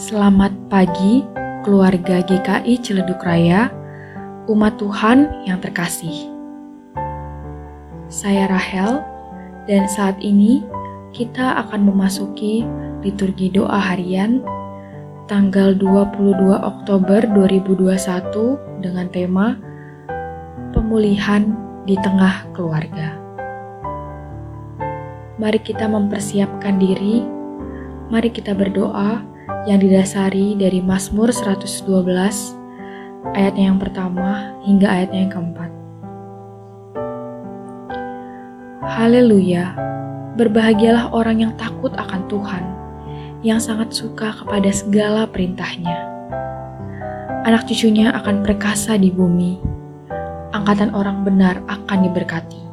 Selamat pagi, keluarga GKI Ciledug Raya, umat Tuhan yang terkasih. Saya Rahel, dan saat ini kita akan memasuki liturgi doa harian tanggal 22 Oktober 2021 dengan tema Pemulihan di Tengah Keluarga. Mari kita mempersiapkan diri, mari kita berdoa yang didasari dari Mazmur 112 ayatnya yang pertama hingga ayatnya yang keempat. Haleluya, berbahagialah orang yang takut akan Tuhan, yang sangat suka kepada segala perintahnya. Anak cucunya akan perkasa di bumi, angkatan orang benar akan diberkati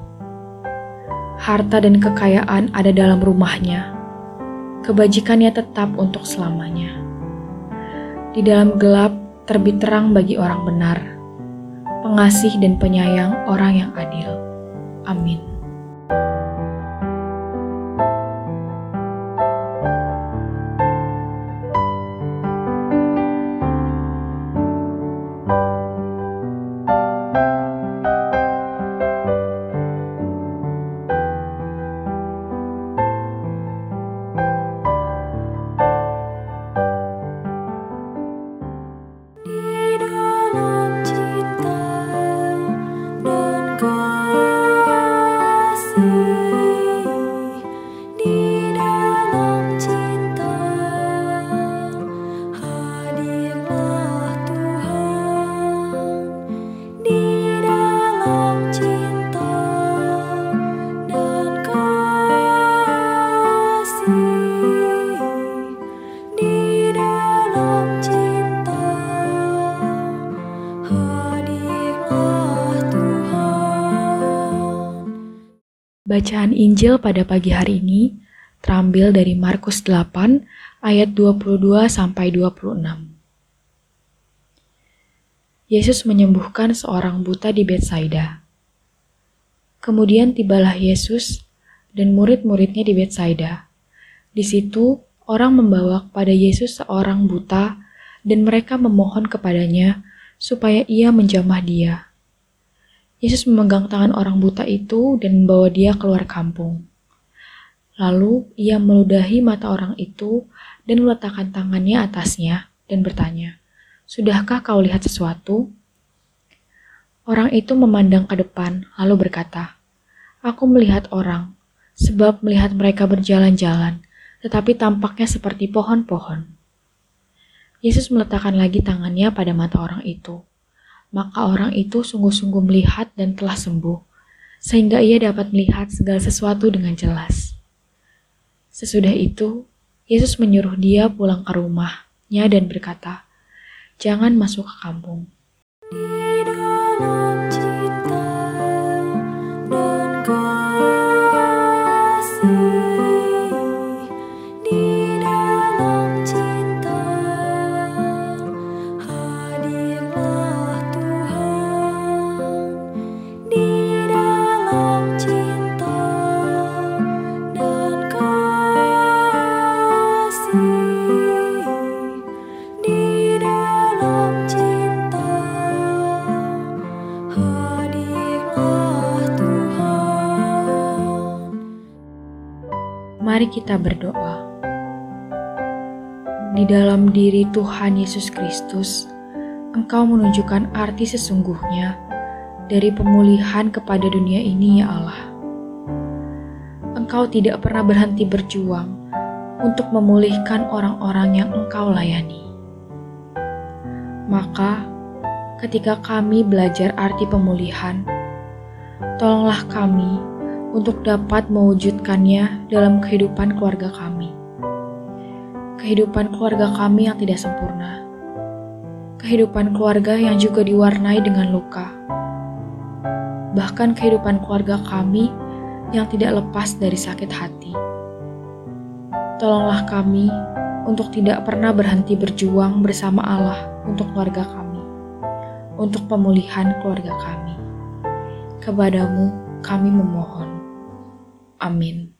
harta dan kekayaan ada dalam rumahnya. Kebajikannya tetap untuk selamanya. Di dalam gelap terbit terang bagi orang benar, pengasih dan penyayang orang yang adil. Amin. Bacaan Injil pada pagi hari ini terambil dari Markus 8 ayat 22 sampai 26. Yesus menyembuhkan seorang buta di Betsaida. Kemudian tibalah Yesus dan murid-muridnya di Betsaida. Di situ orang membawa kepada Yesus seorang buta dan mereka memohon kepadanya supaya ia menjamah dia. Yesus memegang tangan orang buta itu dan membawa dia keluar kampung. Lalu ia meludahi mata orang itu dan meletakkan tangannya atasnya dan bertanya, Sudahkah kau lihat sesuatu? Orang itu memandang ke depan lalu berkata, Aku melihat orang, sebab melihat mereka berjalan-jalan, tetapi tampaknya seperti pohon-pohon. Yesus meletakkan lagi tangannya pada mata orang itu maka orang itu sungguh-sungguh melihat dan telah sembuh, sehingga ia dapat melihat segala sesuatu dengan jelas. Sesudah itu, Yesus menyuruh dia pulang ke rumahnya dan berkata, "Jangan masuk ke kampung." Mari kita berdoa. Di dalam diri Tuhan Yesus Kristus, Engkau menunjukkan arti sesungguhnya dari pemulihan kepada dunia ini, ya Allah. Engkau tidak pernah berhenti berjuang untuk memulihkan orang-orang yang Engkau layani. Maka, ketika kami belajar arti pemulihan, tolonglah kami untuk dapat mewujudkannya dalam kehidupan keluarga kami. Kehidupan keluarga kami yang tidak sempurna. Kehidupan keluarga yang juga diwarnai dengan luka. Bahkan kehidupan keluarga kami yang tidak lepas dari sakit hati. Tolonglah kami untuk tidak pernah berhenti berjuang bersama Allah untuk keluarga kami, untuk pemulihan keluarga kami. Kepadamu kami memohon. Amin.